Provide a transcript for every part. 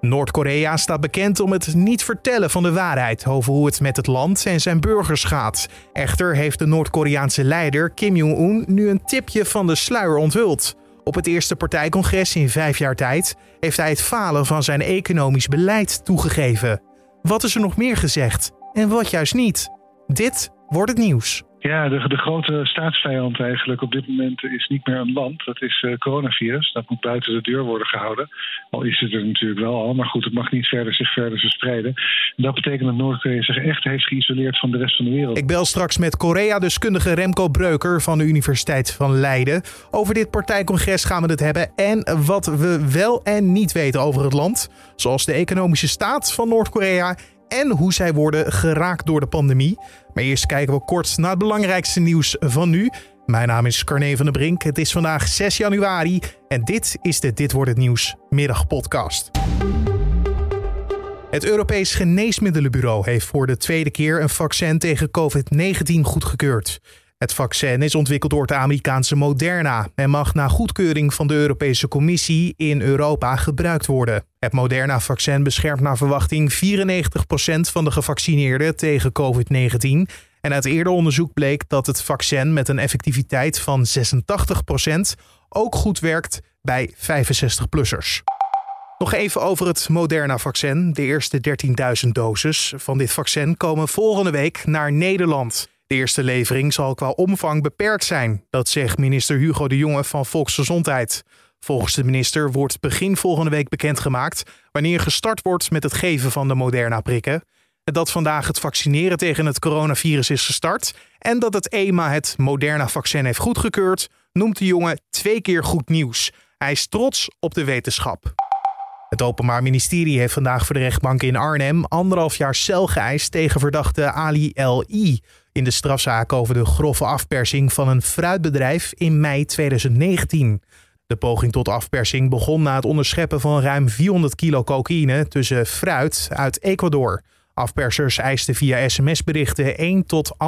Noord-Korea staat bekend om het niet vertellen van de waarheid over hoe het met het land en zijn burgers gaat. Echter heeft de Noord-Koreaanse leider Kim Jong-un nu een tipje van de sluier onthuld. Op het eerste partijcongres in vijf jaar tijd heeft hij het falen van zijn economisch beleid toegegeven. Wat is er nog meer gezegd en wat juist niet? Dit wordt het nieuws. Ja, de, de, grote staatsvijand eigenlijk op dit moment is niet meer een land. Dat is uh, coronavirus. Dat moet buiten de deur worden gehouden. Al is het er natuurlijk wel al. Maar goed, het mag niet verder zich verder verspreiden. En dat betekent dat Noord-Korea zich echt heeft geïsoleerd van de rest van de wereld. Ik bel straks met Korea-deskundige Remco Breuker van de Universiteit van Leiden. Over dit partijcongres gaan we het hebben. En wat we wel en niet weten over het land. Zoals de economische staat van Noord-Korea en hoe zij worden geraakt door de pandemie. Maar eerst kijken we kort naar het belangrijkste nieuws van nu. Mijn naam is Carne van der Brink. Het is vandaag 6 januari en dit is de Dit wordt het nieuws middagpodcast. Het Europees Geneesmiddelenbureau heeft voor de tweede keer een vaccin tegen COVID-19 goedgekeurd. Het vaccin is ontwikkeld door het Amerikaanse Moderna en mag na goedkeuring van de Europese Commissie in Europa gebruikt worden. Het Moderna-vaccin beschermt naar verwachting 94% van de gevaccineerden tegen COVID-19. En uit eerder onderzoek bleek dat het vaccin met een effectiviteit van 86% ook goed werkt bij 65-plussers. Nog even over het Moderna-vaccin. De eerste 13.000 doses van dit vaccin komen volgende week naar Nederland. De eerste levering zal qua omvang beperkt zijn, dat zegt minister Hugo de Jonge van Volksgezondheid. Volgens de minister wordt begin volgende week bekendgemaakt wanneer gestart wordt met het geven van de Moderna-prikken. Dat vandaag het vaccineren tegen het coronavirus is gestart en dat het EMA het Moderna-vaccin heeft goedgekeurd, noemt de jongen twee keer goed nieuws. Hij is trots op de wetenschap. Het Openbaar Ministerie heeft vandaag voor de rechtbank in Arnhem anderhalf jaar cel geëist tegen verdachte Ali L.I. in de strafzaak over de grove afpersing van een fruitbedrijf in mei 2019. De poging tot afpersing begon na het onderscheppen van ruim 400 kilo cocaïne tussen fruit uit Ecuador. Afpersers eisten via sms-berichten 1 tot 1,5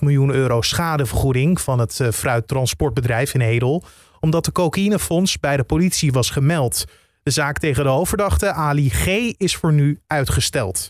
miljoen euro schadevergoeding van het eh, fruittransportbedrijf in Hedel, omdat de cocaïnefonds bij de politie was gemeld. De zaak tegen de hoofdverdachte Ali G is voor nu uitgesteld.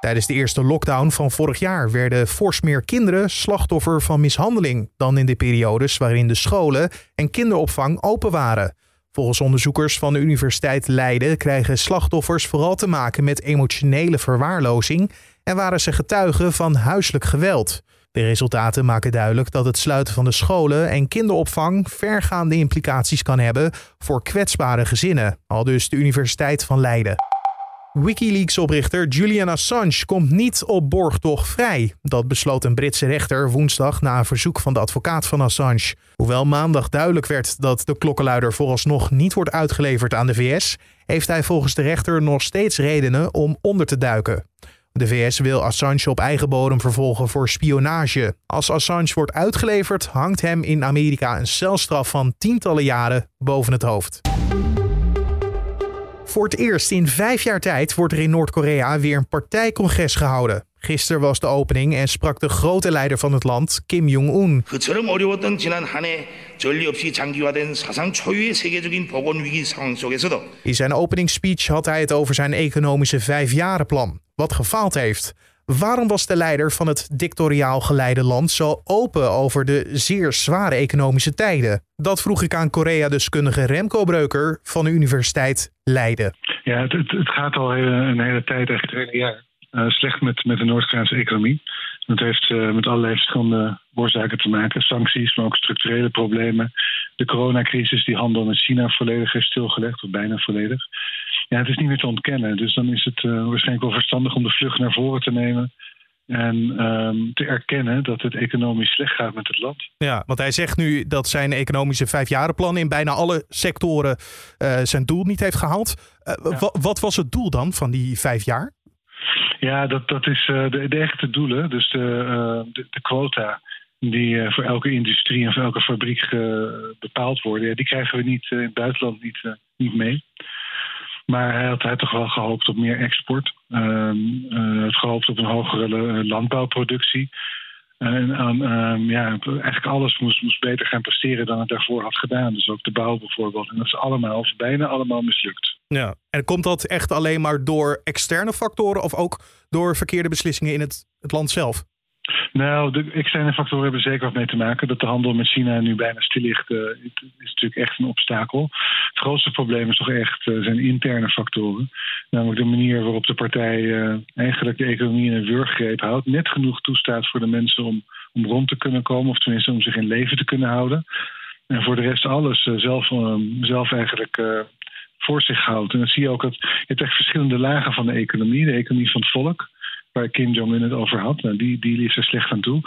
Tijdens de eerste lockdown van vorig jaar werden fors meer kinderen slachtoffer van mishandeling dan in de periodes waarin de scholen en kinderopvang open waren. Volgens onderzoekers van de Universiteit Leiden krijgen slachtoffers vooral te maken met emotionele verwaarlozing en waren ze getuigen van huiselijk geweld. De resultaten maken duidelijk dat het sluiten van de scholen en kinderopvang vergaande implicaties kan hebben voor kwetsbare gezinnen, al dus de Universiteit van Leiden. Wikileaks-oprichter Julian Assange komt niet op borgtocht vrij. Dat besloot een Britse rechter woensdag na een verzoek van de advocaat van Assange. Hoewel maandag duidelijk werd dat de klokkenluider vooralsnog niet wordt uitgeleverd aan de VS, heeft hij volgens de rechter nog steeds redenen om onder te duiken. De VS wil Assange op eigen bodem vervolgen voor spionage. Als Assange wordt uitgeleverd, hangt hem in Amerika een celstraf van tientallen jaren boven het hoofd. Voor het eerst in vijf jaar tijd wordt er in Noord-Korea weer een partijcongres gehouden. Gisteren was de opening en sprak de grote leider van het land, Kim Jong-un. In zijn openingsspeech had hij het over zijn economische vijfjarenplan, wat gefaald heeft. Waarom was de leider van het dictatoriaal geleide land zo open over de zeer zware economische tijden? Dat vroeg ik aan Korea-deskundige Remco Breuker van de Universiteit Leiden. Ja, het, het, gaat al een hele tijd, echt het hele jaar, uh, slecht met, met de Noord-Koreaanse economie. Dat heeft uh, met allerlei verschillende oorzaken te maken. Sancties, maar ook structurele problemen. De coronacrisis, die handel met China volledig heeft stilgelegd, of bijna volledig. Ja, het is niet meer te ontkennen. Dus dan is het uh, waarschijnlijk wel verstandig om de vlucht naar voren te nemen. En um, te erkennen dat het economisch slecht gaat met het land. Ja, want hij zegt nu dat zijn economische vijfjarenplan in bijna alle sectoren uh, zijn doel niet heeft gehaald. Uh, ja. Wat was het doel dan van die vijf jaar? Ja, dat, dat is de, de echte doelen. Dus de, de, de quota die voor elke industrie en voor elke fabriek bepaald worden, ja, die krijgen we niet in het buitenland niet, niet mee. Maar hij had, hij toch wel gehoopt op meer export. Um, uh, had gehoopt op een hogere landbouwproductie. En um, ja, eigenlijk alles moest, moest beter gaan presteren dan het daarvoor had gedaan. Dus ook de bouw bijvoorbeeld. En dat is allemaal, of bijna allemaal mislukt. Ja, en komt dat echt alleen maar door externe factoren of ook door verkeerde beslissingen in het, het land zelf? Nou, de externe factoren hebben zeker wat mee te maken. Dat de handel met China nu bijna stil ligt, uh, is natuurlijk echt een obstakel. Het grootste probleem is toch echt uh, zijn interne factoren. Namelijk de manier waarop de partij uh, eigenlijk de economie in een wurggreep houdt. Net genoeg toestaat voor de mensen om, om rond te kunnen komen, of tenminste om zich in leven te kunnen houden. En voor de rest alles zelf, zelf eigenlijk voor zich houdt. En dan zie je ook dat je hebt echt verschillende lagen van de economie. De economie van het volk waar Kim Jong-un het over had. Nou, die, die er slecht aan toe.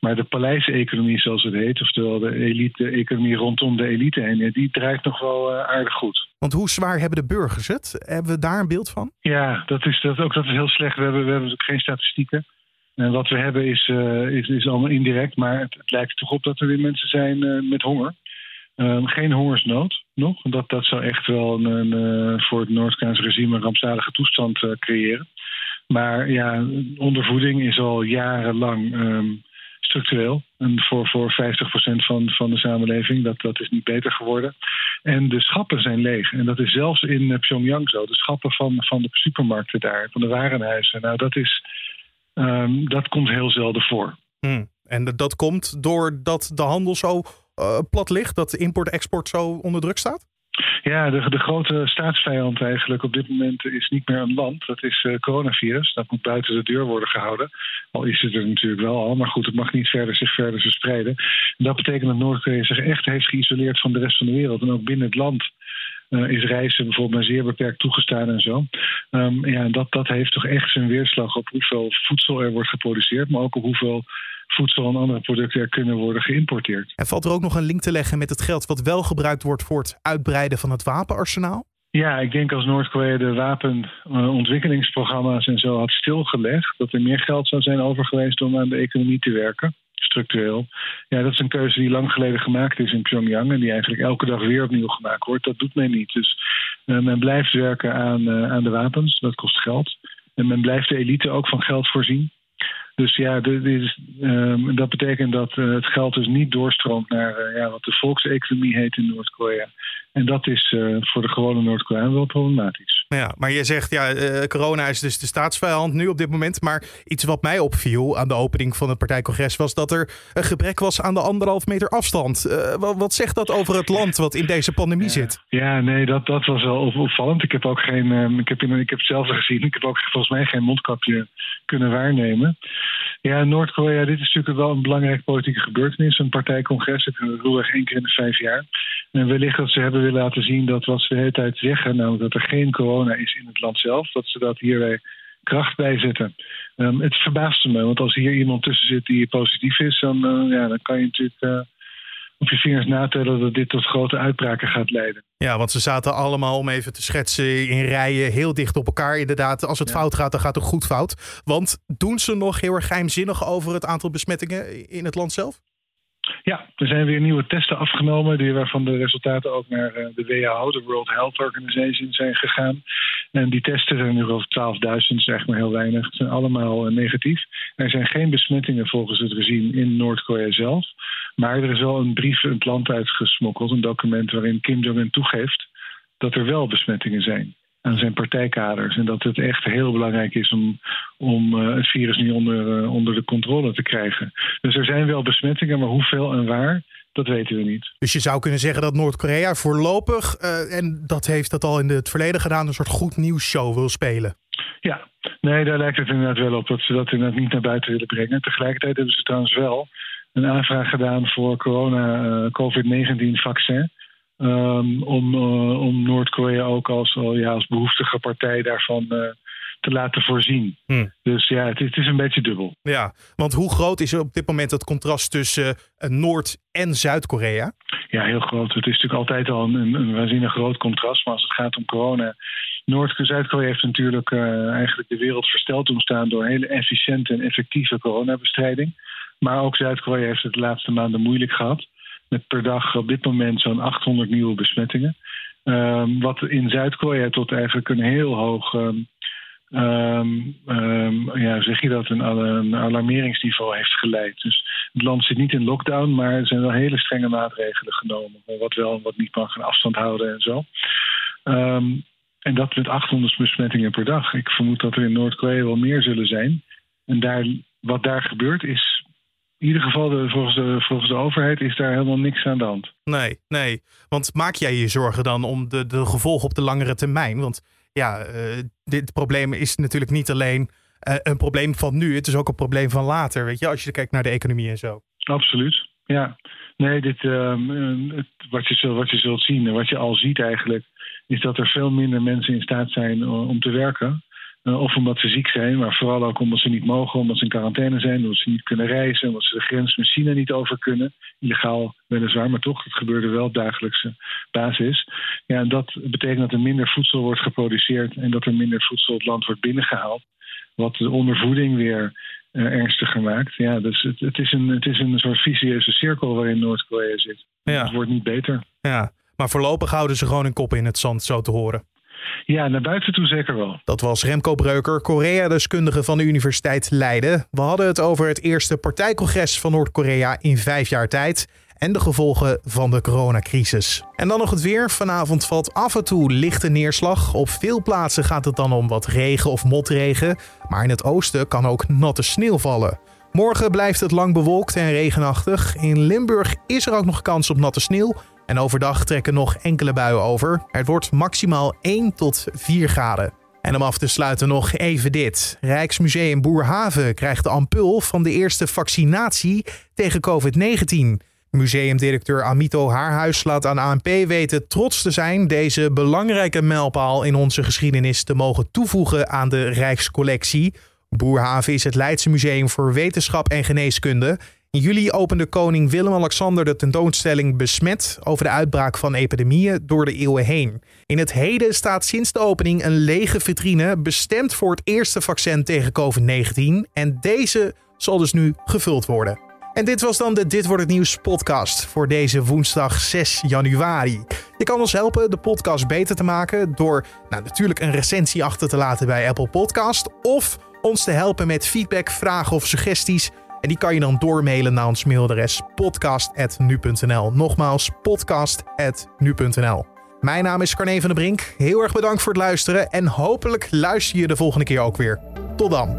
Maar de paleiseconomie, zoals het heet, oftewel de elite-economie rondom de elite heen, die draait nog wel uh, aardig goed. Want hoe zwaar hebben de burgers het? Hebben we daar een beeld van? Ja, dat is, dat, ook dat is heel slecht. We hebben, we hebben geen statistieken. En wat we hebben is, uh, is, is allemaal indirect, maar het, het, lijkt er toch op dat er weer mensen zijn uh, met honger. Ehm, geen hongersnood nog. Dat, dat zou echt wel een, een voor het Noord-Koreaanse regime een rampzalige toestand creëren. Maar ja, ondervoeding is al jarenlang um, structureel. En voor, voor 50% van, van de samenleving, dat, dat is niet beter geworden. En de schappen zijn leeg. En dat is zelfs in eh, Pyongyang zo. De schappen van, van de supermarkten daar, van de warenhuizen. Nou, dat, is, um, dat komt heel zelden voor. Hmm. En dat komt doordat de handel zo uh, plat ligt, dat import-export zo onder druk staat? Ja, de, de grote staatsvijand eigenlijk op dit moment is niet meer een land. Dat is uh, coronavirus. Dat moet buiten de deur worden gehouden. Al is het er natuurlijk wel al. Maar goed, het mag niet verder, zich verder verspreiden. En dat betekent dat Noord-Korea zich echt heeft geïsoleerd van de rest van de wereld. En ook binnen het land uh, is reizen bijvoorbeeld maar zeer beperkt toegestaan en zo. Um, ja, dat, dat heeft toch echt zijn weerslag op hoeveel voedsel er wordt geproduceerd, maar ook op hoeveel voedsel en andere producten kunnen worden geïmporteerd. En valt er ook nog een link te leggen met het geld wat wel gebruikt wordt voor het uitbreiden van het wapenarsenaal? Ja, ik denk als Noord-Korea de wapenontwikkelingsprogramma's en zo had stilgelegd, dat er meer geld zou zijn overgeweest om aan de economie te werken structureel. Ja, dat is een keuze die lang geleden gemaakt is in Pyongyang en die eigenlijk elke dag weer opnieuw gemaakt wordt. Dat doet men niet. Dus uh, men blijft werken aan, uh, aan de wapens, dat kost geld. En men blijft de elite ook van geld voorzien. Dus ja, dit is, um, dat betekent dat uh, het geld dus niet doorstroomt naar ja, wat de volkseconomie heet in Noord-Korea. En dat is uh, voor de gewone Noord-Koreaan wel problematisch. Ja, maar je zegt, ja, corona is dus de staatsvijand nu op dit moment. Maar iets wat mij opviel aan de opening van het partijcongres was dat er een gebrek was aan de anderhalf meter afstand. Wat, wat, zegt dat over het land wat in deze pandemie ja. zit? Ja, nee, dat, dat was wel opvallend. Ik heb ook geen, um, ik heb, in, ik heb hetzelfde gezien. Ik heb ook volgens mij geen mondkapje kunnen waarnemen. Ja, Noord-Korea, dit is natuurlijk wel een belangrijke politieke gebeurtenis. Een partijcongres, het ruwweg één keer in de vijf jaar. En wellicht dat ze hebben willen laten zien dat wat ze de hele tijd zeggen, namelijk dat er geen corona is in het land zelf, dat ze dat hierbij kracht bij zetten. Um, het verbaast me, want als hier iemand tussen zit die positief is, dan, uh, ja, dan kan je natuurlijk uh, op je vingers natellen dat dit tot grote uitbraken gaat leiden. Ja, want ze zaten allemaal, om even te schetsen, in rijen heel dicht op elkaar. Inderdaad, als het ja. fout gaat, dan gaat het goed fout. Want doen ze nog heel erg geheimzinnig over het aantal besmettingen in het land zelf? Ja, er zijn weer nieuwe testen afgenomen, die, waarvan de resultaten ook naar de WHO, de World Health Organization, zijn gegaan. En die testen zijn nu over 12.000, is echt maar heel weinig. Het zijn allemaal uh, negatief. Er zijn geen besmettingen volgens het regime in Noord-Korea zelf. Maar er is wel een brief het land uitgesmokkeld, een document waarin Kim Jong-un toegeeft dat er wel besmettingen zijn aan zijn partijkaders. En dat het echt heel belangrijk is om, om uh, het virus nu onder, uh, onder de controle te krijgen. Dus er zijn wel besmettingen, maar hoeveel en waar, dat weten we niet. Dus je zou kunnen zeggen dat Noord-Korea voorlopig, uh, en dat heeft dat al in het verleden gedaan, een soort goed nieuws show wil spelen. Ja, nee, daar lijkt het inderdaad wel op dat ze dat inderdaad niet naar buiten willen brengen. Tegelijkertijd hebben ze trouwens wel een aanvraag gedaan voor corona COVID-19 vaccin. Um, om, uh, om Noord-Korea ook als, ja, als behoeftige partij daarvan uh, te laten voorzien. Hmm. Dus ja, het, het, is een beetje dubbel. Ja, want hoe groot is op dit moment het contrast tussen uh, Noord- en Zuid-Korea? Ja, heel groot. Het is natuurlijk altijd al een, een waanzinnig groot contrast. Maar als het gaat om corona. Noord- en Zuid-Korea heeft natuurlijk eigenlijk de wereld versteld omstaan door hele efficiënte en effectieve coronabestrijding. Maar ook Zuid-Korea heeft het de laatste maanden moeilijk gehad met per dag op dit moment zo'n 800 nieuwe besmettingen. Um, wat in Zuid-Korea tot eigenlijk een heel hoog, um, um, ja, zeg je dat, een, een, alarmeringsniveau heeft geleid. Dus het land zit niet in lockdown, maar er zijn wel hele strenge maatregelen genomen. Wat wel en wat niet mag gaan afstand houden en zo. En dat met 800 besmettingen per dag. Ik vermoed dat er in Noord-Korea wel meer zullen zijn. En daar, wat daar gebeurt is in ieder geval, de, volgens, de, volgens de overheid, is daar helemaal niks aan de hand. Nee, nee. Want maak jij je zorgen dan om de, de gevolgen op de langere termijn? Want ja, uh, dit probleem is natuurlijk niet alleen uh, een probleem van nu, het is ook een probleem van later, weet je, als je kijkt naar de economie en zo. Absoluut, ja. Nee, dit, uh, het, wat, je zult, wat je zult zien, wat je al ziet eigenlijk, is dat er veel minder mensen in staat zijn om te werken. Uh, of omdat ze ziek zijn, maar vooral ook omdat ze niet mogen, omdat ze in quarantaine zijn, omdat ze niet kunnen reizen, omdat ze de grens met China niet over kunnen. Illegaal weliswaar, maar toch, het gebeurde wel op dagelijkse basis. Ja, en dat betekent dat er minder voedsel wordt geproduceerd en dat er minder voedsel het land wordt binnengehaald. Wat de ondervoeding weer uh, ernstiger maakt. Ja, dus het, het, is een, het is een soort vicieuze cirkel waarin Noord-Korea zit. Ja. Het wordt niet beter. Ja, maar voorlopig houden ze gewoon hun kop in het zand, zo te horen. Ja, naar buiten toe zeker wel. Dat was Remco Breuker, Korea-deskundige van de Universiteit Leiden. We hadden het over het eerste partijcongres van Noord-Korea in vijf jaar tijd en de gevolgen van de coronacrisis. En dan nog het weer. Vanavond valt af en toe lichte neerslag. Op veel plaatsen gaat het dan om wat regen of motregen, maar in het oosten kan ook natte sneeuw vallen. Morgen blijft het lang bewolkt en regenachtig. In Limburg is er ook nog kans op natte sneeuw. En overdag trekken nog enkele buien over. Het wordt maximaal 1 tot 4 graden. En om af te sluiten nog even dit. Rijksmuseum Boerhaven krijgt de ampul van de eerste vaccinatie tegen COVID-19. Museumdirecteur Amito Haarhuis laat aan ANP weten trots te zijn deze belangrijke mijlpaal in onze geschiedenis te mogen toevoegen aan de Rijkscollectie. Boerhaven is het Leidse Museum voor Wetenschap en Geneeskunde in juli opende koning Willem-Alexander de tentoonstelling Besmet over de uitbraak van epidemieën door de eeuwen heen. In het heden staat sinds de opening een lege vitrine bestemd voor het eerste vaccin tegen COVID-19 en deze zal dus nu gevuld worden. En dit was dan de Dit wordt het nieuws podcast voor deze woensdag 6 januari. Je kan ons helpen de podcast beter te maken door nou, natuurlijk een recensie achter te laten bij Apple Podcast of ons te helpen met feedback, vragen of suggesties en die kan je dan doormailen naar ons mailadres podcast.nu.nl. Nogmaals, podcast.nu.nl. Mijn naam is Carne van der Brink. Heel erg bedankt voor het luisteren en hopelijk luister je de volgende keer ook weer. Tot dan.